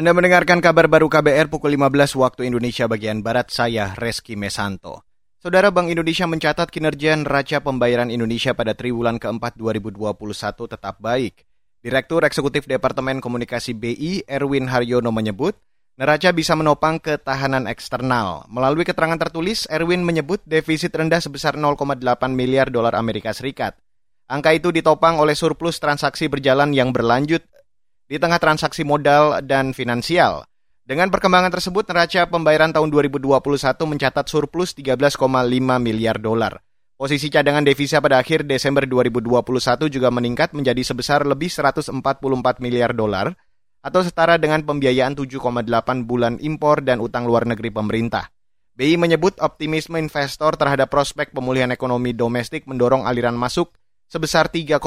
Anda mendengarkan kabar baru KBR pukul 15 waktu Indonesia bagian Barat, saya Reski Mesanto. Saudara Bank Indonesia mencatat kinerja neraca pembayaran Indonesia pada triwulan keempat 2021 tetap baik. Direktur Eksekutif Departemen Komunikasi BI, Erwin Haryono menyebut, neraca bisa menopang ketahanan eksternal. Melalui keterangan tertulis, Erwin menyebut defisit rendah sebesar 0,8 miliar dolar Amerika Serikat. Angka itu ditopang oleh surplus transaksi berjalan yang berlanjut di tengah transaksi modal dan finansial. Dengan perkembangan tersebut, neraca pembayaran tahun 2021 mencatat surplus 13,5 miliar dolar. Posisi cadangan devisa pada akhir Desember 2021 juga meningkat menjadi sebesar lebih 144 miliar dolar atau setara dengan pembiayaan 7,8 bulan impor dan utang luar negeri pemerintah. BI menyebut optimisme investor terhadap prospek pemulihan ekonomi domestik mendorong aliran masuk sebesar 3,4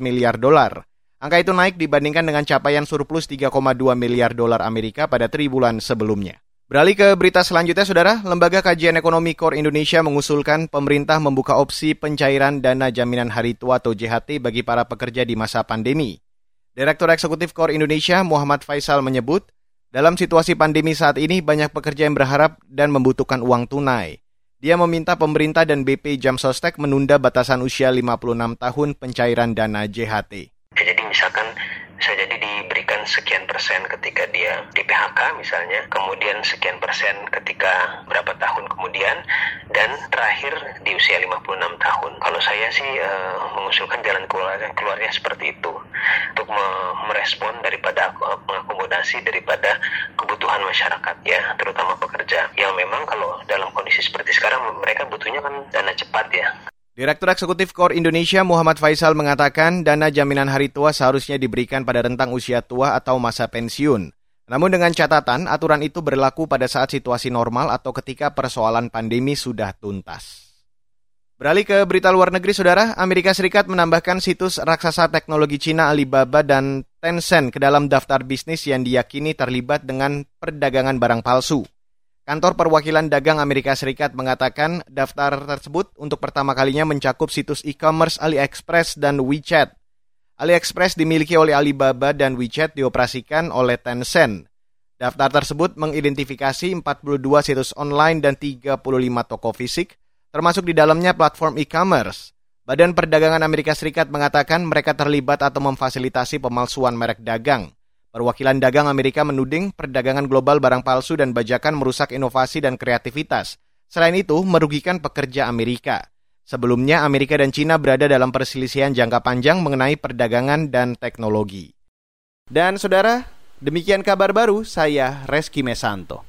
miliar dolar. Angka itu naik dibandingkan dengan capaian surplus 3,2 miliar dolar Amerika pada triwulan sebelumnya. Beralih ke berita selanjutnya, Saudara. Lembaga Kajian Ekonomi Core Indonesia mengusulkan pemerintah membuka opsi pencairan dana jaminan hari tua atau JHT bagi para pekerja di masa pandemi. Direktur Eksekutif Core Indonesia Muhammad Faisal menyebut, dalam situasi pandemi saat ini banyak pekerja yang berharap dan membutuhkan uang tunai. Dia meminta pemerintah dan BP Jam Sostek menunda batasan usia 56 tahun pencairan dana JHT misalkan bisa jadi diberikan sekian persen ketika dia di PHK misalnya, kemudian sekian persen ketika berapa tahun kemudian, dan terakhir di usia 56 tahun. Kalau saya sih e, mengusulkan jalan keluarnya, keluarnya seperti itu untuk merespon daripada eh, mengakomodasi daripada kebutuhan masyarakat ya, terutama pekerja yang memang kalau dalam kondisi seperti sekarang mereka butuhnya kan dana cepat ya. Direktur Eksekutif Kor Indonesia Muhammad Faisal mengatakan dana jaminan hari tua seharusnya diberikan pada rentang usia tua atau masa pensiun. Namun dengan catatan aturan itu berlaku pada saat situasi normal atau ketika persoalan pandemi sudah tuntas. Beralih ke berita luar negeri, Saudara, Amerika Serikat menambahkan situs raksasa teknologi Cina Alibaba dan Tencent ke dalam daftar bisnis yang diyakini terlibat dengan perdagangan barang palsu. Kantor Perwakilan Dagang Amerika Serikat mengatakan daftar tersebut untuk pertama kalinya mencakup situs e-commerce AliExpress dan WeChat. AliExpress dimiliki oleh Alibaba dan WeChat dioperasikan oleh Tencent. Daftar tersebut mengidentifikasi 42 situs online dan 35 toko fisik, termasuk di dalamnya platform e-commerce. Badan Perdagangan Amerika Serikat mengatakan mereka terlibat atau memfasilitasi pemalsuan merek dagang. Perwakilan dagang Amerika menuding perdagangan global barang palsu dan bajakan merusak inovasi dan kreativitas. Selain itu, merugikan pekerja Amerika. Sebelumnya, Amerika dan Cina berada dalam perselisihan jangka panjang mengenai perdagangan dan teknologi. Dan saudara, demikian kabar baru saya Reski Mesanto.